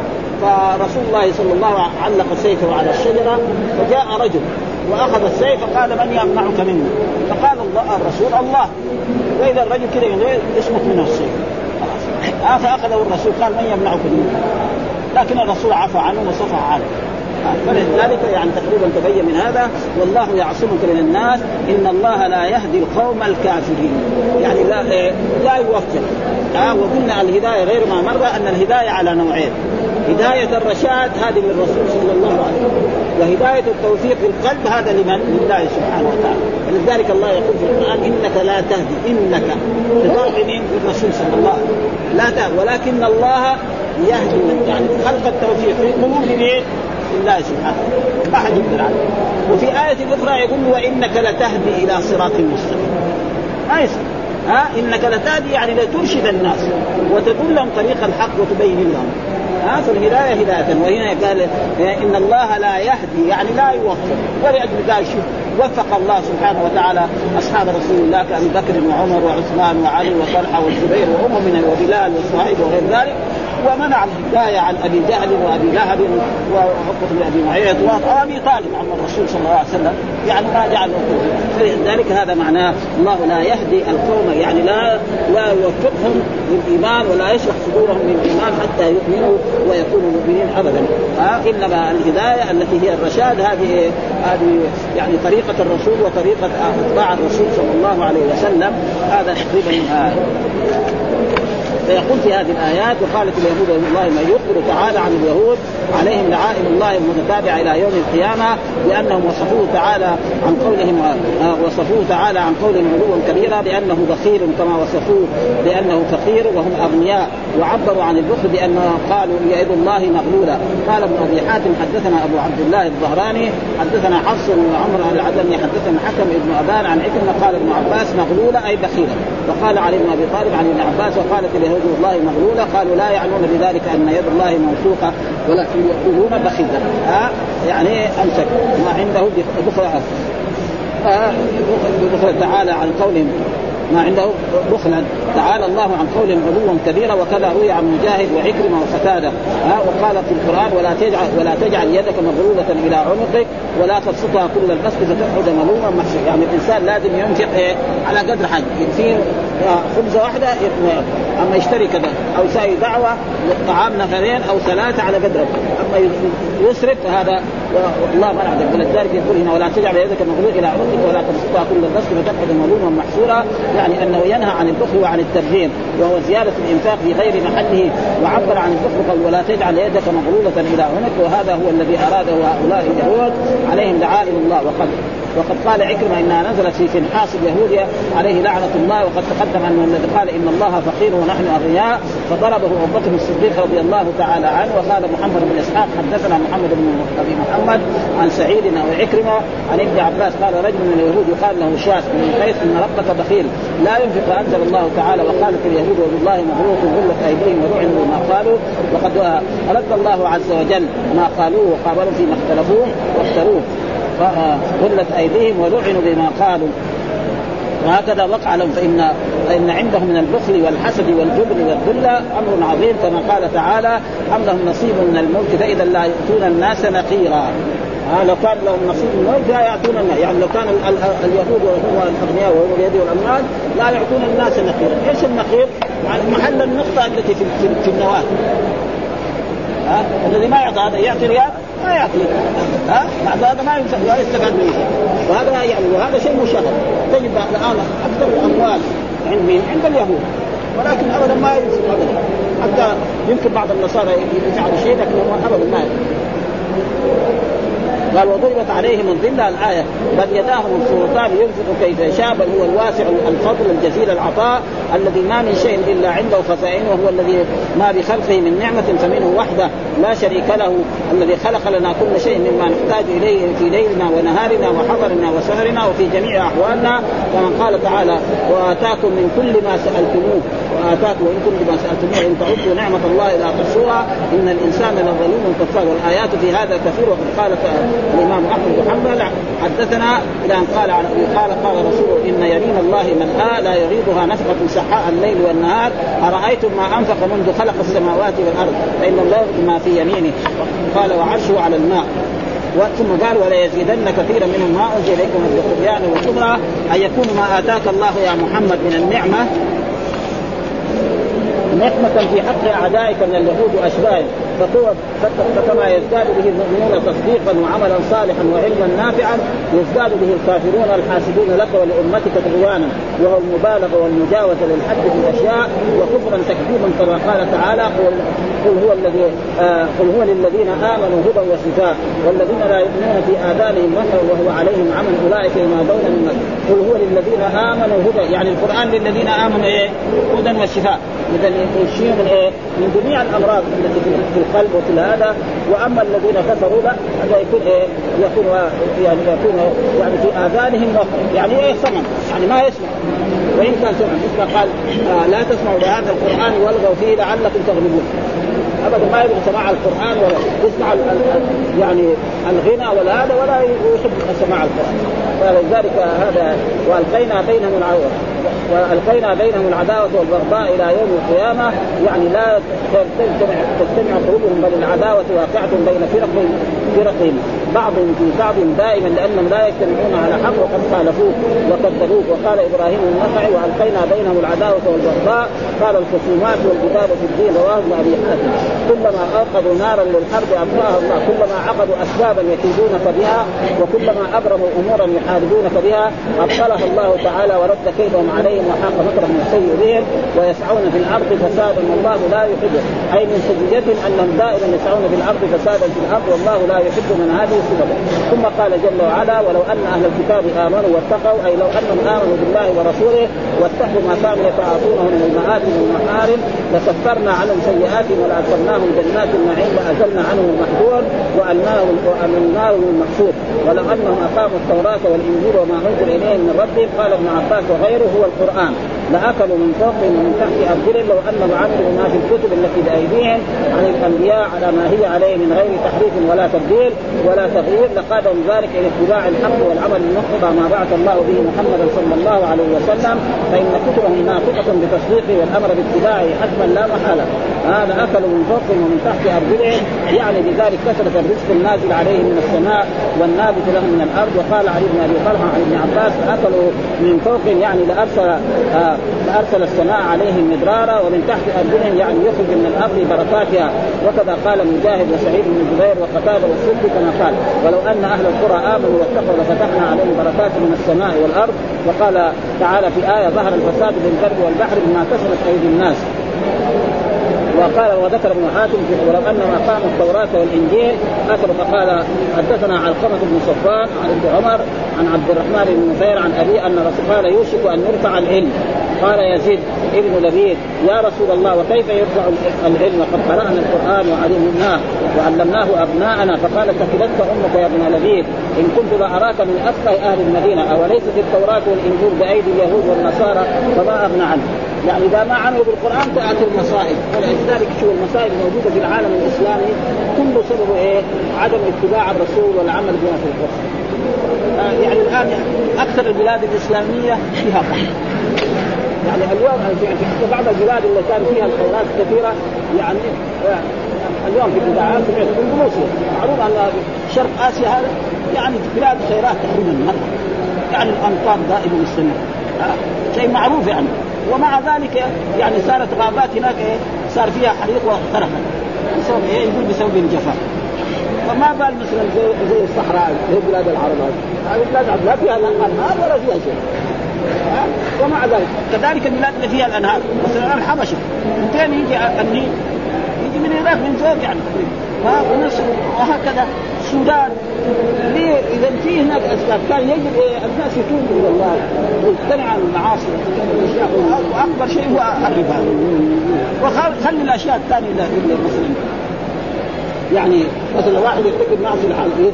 فرسول الله صلى الله عليه وسلم علق سيفه على الشجرة فجاء رجل وأخذ السيف فقال من يمنعك مني؟ فقال الله الرسول الله. وإذا الرجل كذا يسمط منه السيف. خلاص. فأخذه الرسول قال من يمنعك مني؟ لكن الرسول عفى عنه وصفح عنه. فلذلك يعني تقريبا تبين من هذا والله يعصمك من الناس إن الله لا يهدي القوم الكافرين. يعني لا لا يوفق. آه وقلنا الهداية غير ما مر أن الهداية على نوعين. هداية الرشاد هذه من الرسول صلى الله عليه وسلم. وهداية التوفيق في القلب هذا لمن؟ لله سبحانه وتعالى. ولذلك الله يقول في القرآن إنك لا تهدي إنك تهدي من الرسول صلى الله عليه وسلم. لا تهدي. ولكن الله يهدي من يعني خلق التوفيق في قلوب مين؟ لله سبحانه ما حد يقدر عليه وفي آية أخرى يقول وإنك لتهدي إلى صراط مستقيم. ما يصير. ها؟ إنك لتهدي يعني لترشد الناس وتدلهم طريق الحق وتبين لهم. ها؟ فالهداية هداية. وهنا قال إن الله لا يهدي يعني لا يوفق. قال شوف وفق الله سبحانه وتعالى أصحاب رسول الله كأبي بكر وعمر وعثمان وعلي وطلحة والزبير وأم من وبلال وصهيب وغير ذلك. ومنع الهداية عن أبي جهل وأبي لهب وعقبه بن أبي معيط وأبي طالب عم الرسول صلى الله عليه وسلم. يعني ما جعل ذلك هذا معناه الله لا يهدي القوم يعني لا لا يوفقهم للإيمان ولا يشرح صدورهم للإيمان حتى يؤمنوا ويكونوا مؤمنين ابدا. إنما الهداية التي هي الرشاد هذه هذه يعني طريقة الرسول وطريقة أتباع الرسول صلى الله عليه وسلم. هذا تقريبا آه. فيقول في هذه الآيات وقالت اليهود والله ما يخبر تعالى عن اليهود عليهم لعائن الله المتتابعه إلى يوم القيامة لأنهم وصفوه تعالى عن قولهم آه، وصفوه تعالى عن قولهم علوا كبيرا بأنه بخيل كما وصفوه بأنه فقير وهم أغنياء وعبروا عن البخل بانه قالوا يد الله مغلوله قال ابن أبي حاتم حدثنا أبو عبد الله الظهراني حدثنا حفص بن عمرو العدني حدثنا حكم ابن أبان عن عكرمة قال ابن عباس مغلوله أي بخيله وقال علي بن أبي طالب عن ابن عباس وقالت اليهود الله مغلولة قالوا لا يعنون بذلك أن يد الله موثوقة ولكن يقولون بخيلا ها يعني امسك ما عنده بخل بخل تعالى عن قولهم. ما عنده بخلا. تعالى الله عن قولهم علوا كبيرا وكذا روي عن مجاهد وعكرمة وقتادة. ها وقال في القرآن ولا تجعل ولا تجعل يدك مغلوله إلى عنقك ولا تبسطها كل البسط فتقعد ملوما محسوسا يعني الإنسان لازم ينفق إيه على قدر حاجة. يكفيه خبزة واحدة أما يشتري كذا أو يساوي دعوة طعام نفرين أو ثلاثة على قدر أما يسرف فهذا الله منع ذلك ولذلك يقول هنا ولا تجعل يدك مغلوله إلى عنقك ولا تبسطها كل البسط فتقعد ملوما محسورا يعني أنه ينهى عن البخل وعن التبذير وهو زيادة الإنفاق في غير محله وعبر عن البخل قال ولا تجعل يدك مغلوله إلى عنق وهذا هو الذي أراده هؤلاء اليهود عليهم لعائن الله وقد وقد قال عكرمة إنها نزلت في فنحاس اليهود عليه لعنة الله وقد تقدم ان الذي قال إن الله فقير ونحن أغنياء فضربه أبو بكر الصديق رضي الله تعالى عنه وقال محمد بن إسحاق حدثنا محمد بن ابي محمد عن سعيد أو عكرمة عن ابن عباس قال رجل من اليهود يقال له شاس من حيث إن ربك بخيل. لا ينفق فانزل الله تعالى وقالت اليهود وبالله مغلوط غلت أيديهم ولعنوا بما قالوا وقد رد الله عز وجل ما قالوه وقابلوا فيما اختلفوه واختروه غلت أيديهم ولعنوا بما قالوا. وهكذا وقع لهم. فان فإن عندهم من البخل والحسد والجبن والذل أمر عظيم كما قال تعالى أم لهم نصيب من الملك فإذا لا يؤتون الناس نقيرا. ها لو كان لهم نصيب من الملك لا يعطون الناس. يعني لو كان اليهود وهم الأغنياء وهم اليد والأموال لا يعطون الناس نقيرا، إيش النقير؟ يعني محل النقطة التي في في النواة. ها؟ الذي ما يعطى هذا يعطي ريال؟ ما يعطي ها؟ بعد هذا ما لا يستفاد منه. وهذا يعني وهذا شيء مشاهد. تجد الآن أكثر الأموال عند مين؟ عند اليهود. ولكن ابدا ما ينفق ابدا. حتى يمكن بعض النصارى يفعلوا شيء لكن ابدا ما ينفق قال وضربت عليهم الذله الآية بل يداه مبسوطتان ينفق كيف يشاء بل هو الواسع الفضل الجزيل العطاء الذي ما من شيء إلا عنده خزائن وهو الذي ما بخلقه من نعمة فمنه وحده لا شريك له الذي خلق لنا كل شيء مما نحتاج إليه في ليلنا ونهارنا وحضرنا وسهرنا وفي جميع أحوالنا. كما قال تعالى وآتاكم من كل ما سألتموه وآتاكم من كل ما سألتموه إن تعدوا نعمة الله لا تحصوها إن الإنسان لظلوم كفار. والآيات في هذا كثير وقد قال الإمام أحمد بن حنبل حدثنا إلى ان قال عن قال قال رسول إن يمين الله من آه لا يغيضها نفقة سحاء الليل والنهار. أرأيتم ما أنفق منذ خلق السماوات والأرض؟ فإن الله ما في يمينه. قال وعرشه على الماء. ثم قال ولا يزيدن كثيرا منهم ما أنزل إليكم من الطغيان والكبرى أن يكون ما آتاك الله يا محمد من النعمة. نعمة في حق أعدائك من اليهود وأشباههم فكما يزداد به المؤمنون تصديقا وعملا صالحا وعلما نافعا يزداد به الكافرون الحاسدون لك ولأمتك طغيانا وهو المبالغة والمجاوزة للحد في الأشياء وكفرا تكذيبا كما قال تعالى قل, قل هو الذي آه قل هو للذين آمنوا هدى وشفاء والذين لا يؤمنون في آذانهم وحي وهو عليهم عمل أولئك ينادون من قل هو للذين آمنوا هدى يعني القرآن للذين آمنوا إيه؟ هدى وشفاء. اذا يشير من إيه؟ من جميع الأمراض التي في القلب وفي هذا وأما الذين كفروا لا هذا يكون إيه؟ يكون يعني يكون يعني في آذانهم يعني إيه صمم يعني ما يسمع. وإن كان سمع مثل قال آه لا تسمعوا لهذا القرآن والغوا فيه لعلكم تغلبون. أبدا ما يبغى سماع القرآن ولا يسمع يعني الغنى ولا هذا ولا يحب سماع القرآن. فلذلك هذا والقينا بينهم العوض والقينا بينهم العداوة والبغضاء إلى يوم القيامة. يعني لا تجتمع تجتمع قلوبهم بل العداوة واقعة بين فرق فرقهم. بعضهم في بعض دائما لأنهم لا يجتمعون على حق وقد خالفوه وكذبوه وقال إبراهيم النخعي وألقينا بينهم العداوة والبغضاء. قال الخصومات والكتاب في الدين. رواه ابن أبي حاتم. كلما اوقدوا نارا للحرب أطفأها الله. كلما عقدوا أسبابا يكيدونك بها وكلما أبرموا أمورا يحاربونك بها أبطلها الله تعالى ورد كيدهم عليهم وحاق مكرهم السيء بهم ويسعون في الأرض فسادا والله لا يحبه. أي من سجيتهم انهم دائما يسعون في الأرض فسادا في الأرض والله لا يحب من هذه الصفه ثم قال جل وعلا ولو أن أهل الكتاب آمنوا واتقوا أي لو أنهم آمنوا بالله ورسوله واتقوا ما كانوا يتعاطونه من المآثم والمحارم لكفرنا عنهم سيئاتهم ولأدخلناهم جنات النعيم وأزلنا عنهم المحذور وامناهم وامناهم المقصود. ولو أنهم أقاموا التوراة والإنجيل وما أنزل إليهم من ربهم قال ابن عباس وغيره هو القران لاكلوا من فوقهم ومن تحت ارجلهم لو انهم عملوا ما في الكتب التي بأيديهم عن الأنبياء على ما هي عليه من غير تحريف ولا تبديل ولا تغيير لقادهم ذلك إلى اتباع الحق والعمل المقتضى ما بعث الله به محمدا صلى الله عليه وسلم. فإن كتبهم ناطقة بتصديقه والأمر باتباعه حتما لا محالة. هذا اكلوا من فوقهم ومن تحت ارجلهم يعني بذلك كثرة الرزق النازل عليهم من السماء والنابت لهم من الأرض. وقال علي بن أبي طلحة عن ابن عباس أكلوا من فوقهم يعني لارسل آه لارسل السماء عليهم مدرارا ومن تحت أرجلهم يعني يخرج من الأرض بركاتها. وكذا قال مجاهد وسعيد بن جبير وقتاده والسد كما قال. ولو أن أهل القرى آمنوا واتقوا لفتحنا عليهم بركات من السماء والأرض. وقال تعالى في آية ظهر الفساد في البر والبحر بما كسبت أيدي الناس. وقال وذكر ابن حاتم ولو انهم اقاموا التوراة والإنجيل اثر فقال حدثنا علقمة بن صفان عن ابن عمر عن عبد الرحمن بن نفير عن ابي أن الرسول قال يوشك أن يرفع العلم. قال يزيد ابن لبيد يا رسول الله وكيف يرفع العلم؟ قد قرأنا القرآن وعلمناه وعلمناه أبناءنا فقال ثكلتك أمك يا ابن لبيد. إن كنت لاراك من افقه أهل المدينة اوليست التوراة والإنجيل بأيدي اليهود والنصارى؟ فما أغنى عنه يعني إذا ما عملوا بالقرآن تاتي المصائب. ولذلك شو المصائب الموجودة في العالم الإسلامي كله سببه إيه؟ عدم اتباع الرسول والعمل بما في القرآن. آه يعني الآن أكثر البلاد الإسلامية فيها قحط يعني اليوم في بعض البلاد اللي كان فيها الخيرات كثيرة يعني اليوم في الإذاعات سمعت اندونيسيا معروف أن شرق آسيا هذا يعني بلاد خيرات تقريبا مرة. يعني الامطار دائما مستمرة. شيء معروف يعني. ومع ذلك يعني صارت غابات هناك إيه صار فيها حريق واحترقت بسبب إيه؟ يقول بسبب الجفاف. فما بال مثلا زي, زي الصحراء زي بلاد العرب. هذه بلاد العرب لا فيها انهار ولا فيها شيء. ومع ذلك. كذلك البلاد اللي فيها الأنهار. مثلا الحبشة. من يجي النيل؟ يجي من فوق يعني. وهكذا السودان. ليه؟ إذا في هناك أسباب. كان يجب الناس يتوبوا إلى الله. ويقتنعوا عن المعاصي وأكبر شيء هو الربا. وخلي الأشياء الثانية مثلا يعني مثلا واحد يرتكب معصيه الحال يزني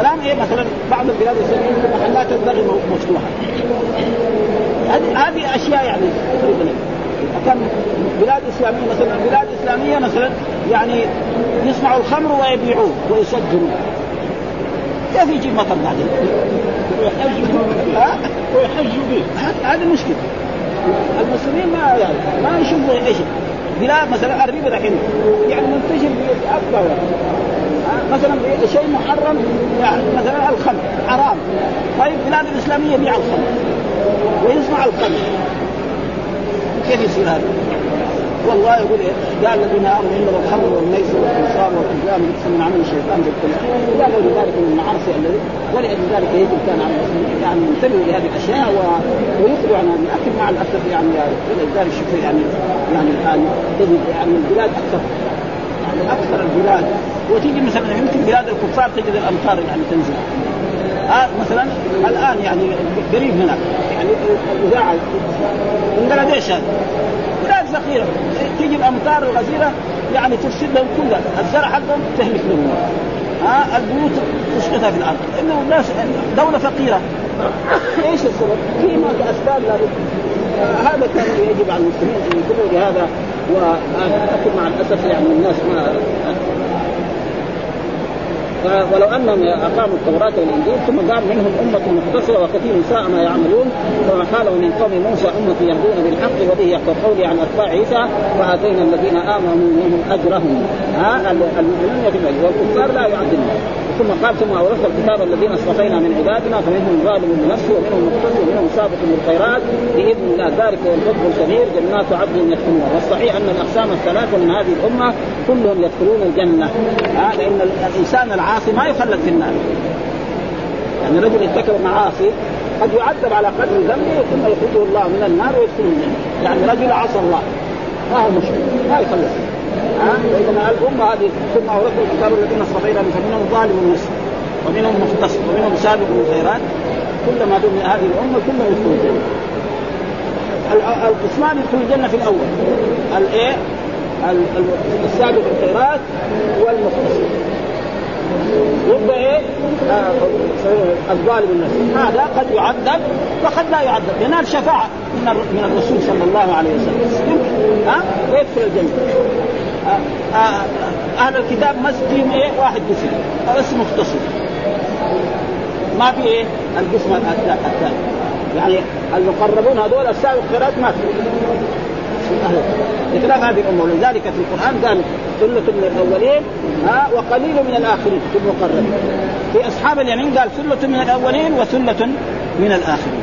كلام إيه مثلا بعض البلاد الإسلامية محلات البغي مفتوحة. هذه هذه أشياء يعني. كان بلاد إسلامية مثلا. بلاد إسلامية مثلا يعني يصنعوا الخمر ويبيعوه ويسجلوه كيف يجيب مطر بعدين؟ ويحجوا به. هذه مشكلة. المسلمين ما يعني ما يشوفوا إيش. بلاد مثلا الربا دحين يعني منتشر باكبر مثلا شيء محرم يعني مثلا الخمر. حرام. طيب بلاد الاسلاميه يبيع الخمر. ويصنع الخمر. كيف يصير هذا؟ والله يقول إيه؟ قال الذين آمنوا انما الخمر والميسر والانصار والازلام رجس من عمل الشيطان بالكل قالوا لذلك من المعاصي الذي ولأجل ذلك يجب كان على يعني ينتبهوا لهذه الأشياء و... ويخرجوا عنها لكن مع الأسف يعني ولذلك شوف يعني يعني الآن تجد يعني البلاد أكثر يعني أكثر البلاد وتيجي مثلا يمكن بلاد الكفار تجد الأمطار يعني تنزل آه مثلا الآن يعني قريب هناك. يعني الإذاعة. بنجلاديش هذه. بلاد فقيره تيجي الأمطار الغزيرة يعني تفسد لهم كلها الزرع حقهم تهلك لهم. ها؟ البيوت تسقطها في الأرض. لأنه الناس دولة فقيرة. إيش السبب؟ في هناك أسباب آه هذا كان يجب على المسلمين أن ينتبهوا لهذا ولكن مع الأسف يعني الناس ما ولو أنهم أقاموا التوراة والإنجيل ثم قال منهم أمة مقتصره وكثير ساء ما يعملون كما قالوا من قوم موسى امه يهدون بالحق وبه يحكم. قولي عن أتباع عيسى وآتينا الذين آمنوا منهم أجرهم. ها المؤمنون يتبعون والكفار لا يعدلون. ثم قال ثم اورثنا الكتاب الذين اصطفينا من عبادنا فمنهم ظالم لنفسه ومنهم مقتصد ومنهم سابق بالخيرات بإذن الله. ذلك هو الفضل الكبير جنات عدن يدخلون والصحيح أن الأقسام الثلاثه من هذه الأمة كلهم يدخلون الجنة. ها لأن الإنسان العاصي ما يخلد في النار. يعني رجل ارتكب معاصي قد يعذب على قدر ذنبه ثم يخرجه الله من النار ويدخله الجنة. يعني رجل عصى الله. ما هو مشكل ما يخلص ها واذا الأمة هذه ثم اورثنا الكتاب الذين اصطفينا فمنهم ظالم نفسه ومنهم مختص ومنهم سابق بالخيرات كلما دون هذه الأمة كلهم يدخلوا الجنة. القسمان يدخل الجنة في الأول. الايه السابق بالخيرات والمختص يبقى إيه؟ آه الظالم النفس هذا قد يعذب وقد لا يعذب ينال شفاعه من من الرسول صلى الله عليه وسلم. ها؟ ويدخل الجنة. آه آه أهل الكتاب مس فيهم إيه؟ واحد قسم. بس مختصر ما في إيه؟ القسم الثاني يعني المقربون هذول السابق خيرات ما في. بخلاف هذه الأمة. ولذلك في القرآن قال ثلة من الاولين ها وقليل من الآخرين في المقربين. في أصحاب اليمين قال ثلة من الأولين وثلة من الآخرين.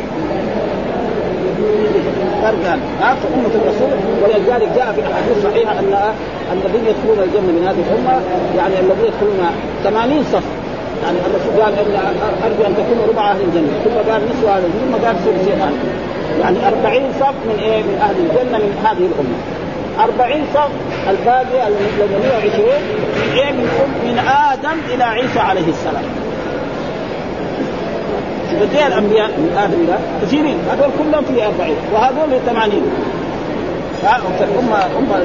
فرق ها أمة الرسول ولذلك جاء في الاحاديث الصحيحه أن الذين يدخلون الجنة من هذه الأمة يعني الذين يدخلون 80 صف. يعني الرسول قال إن أرجو أن تكونوا ربع أهل الجنة. ثم قال نصف أهل الجنة ثم قال ثلث أهل يعني 40 صف من إيه؟ من أهل الجنة من هذه الأمة. 40 صف الباقي ال 120 من إيه؟ من آدم إلى عيسى عليه السلام. إيه الأنبياء من آدم إلى كثيرين هذول كلهم في 40 وهذول 80 فالأمة أمة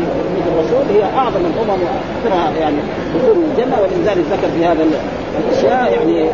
الرسول هي أعظم الأمم يعني. دخول الجنة ولذلك ذكر في هذا الأشياء يعني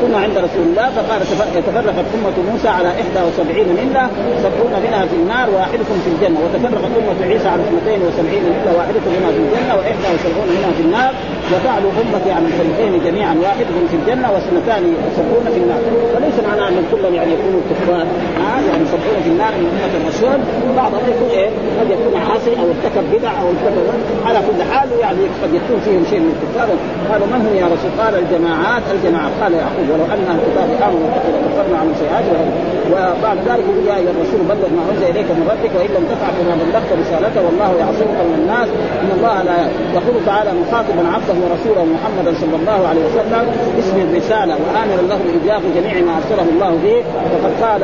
كنا عند رسول الله فقال تفرقت أمة موسى على 71 ملة سبعون منها في النار واحدكم في الجنة. وتفرقت أمة عيسى على 72 ملة واحدكم منها في الجنة و71 منها في النار. وفعلوا أمتي عن الفريقين جميعا واحدهم في الجنة واثنتان وسبعون في النار. فليس معناه أن كلهم يعني يكونوا كفار. آه يعني سبعون في النار من أمة الرسول. بعضهم يكون إيه قد يكون عاصي أو ارتكب بدع أو ارتكب على كل حال يعني قد يكون فيهم شيء من الكفار. قالوا من هم يا رسول؟ قال الجماعات الجماعات. قال يعقوب ولو أن أهل الكتاب آمنوا واتقوا لكفرنا عن سيئاتهم وبعد ذلك يقول يا ايها الرسول بلغ ما أنزل إليك من ربك وإن لم تفعل فما بلغت رسالته والله يعصمك من الناس. إن الله لا يقول تعالى مخاطبا عبده ورسوله محمدا صلى الله عليه وسلم اسم الرسالة وامرا له بإيجاب جميع ما أرسله الله به. وقد قال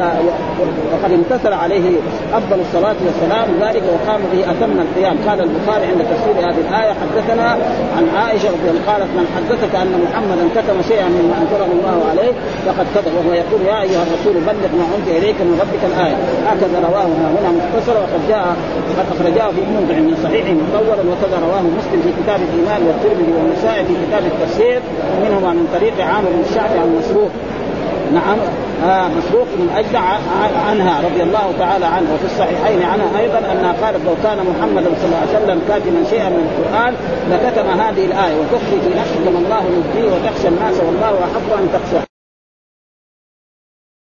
وقد امتثل عليه أفضل الصلاة والسلام. ذلك وقام به أتم القيام. قال البخاري عند تفسير هذه الآية حدثنا عن عائشة قالت من حدثك أن محمدا كتم شيئا أنزله الله عليه فقد كذب وهو يقول يا أيها الرسول بلغ ما أنزل إليك من ربك الآية. هكذا رواه هنا مختصرا وقد جاء وقد أخرجاه في موضع من صحيح مطولا وكذا رواه مسلم في كتاب الإيمان والترمذي والنسائي في كتاب التفسير منهما من طريق عامر بن الشعبي عن مسروق. نعم. مسروق من أجل عنها رضي الله تعالى عنه وفي الصحيحين عنها أيضا انها قالت لو كان محمد صلى الله عليه وسلم كاتما شيئا من القرآن لكتم هذه الآية وتخفي في نفسك ما الله يبديه وتخشى الناس والله احق أن تخشى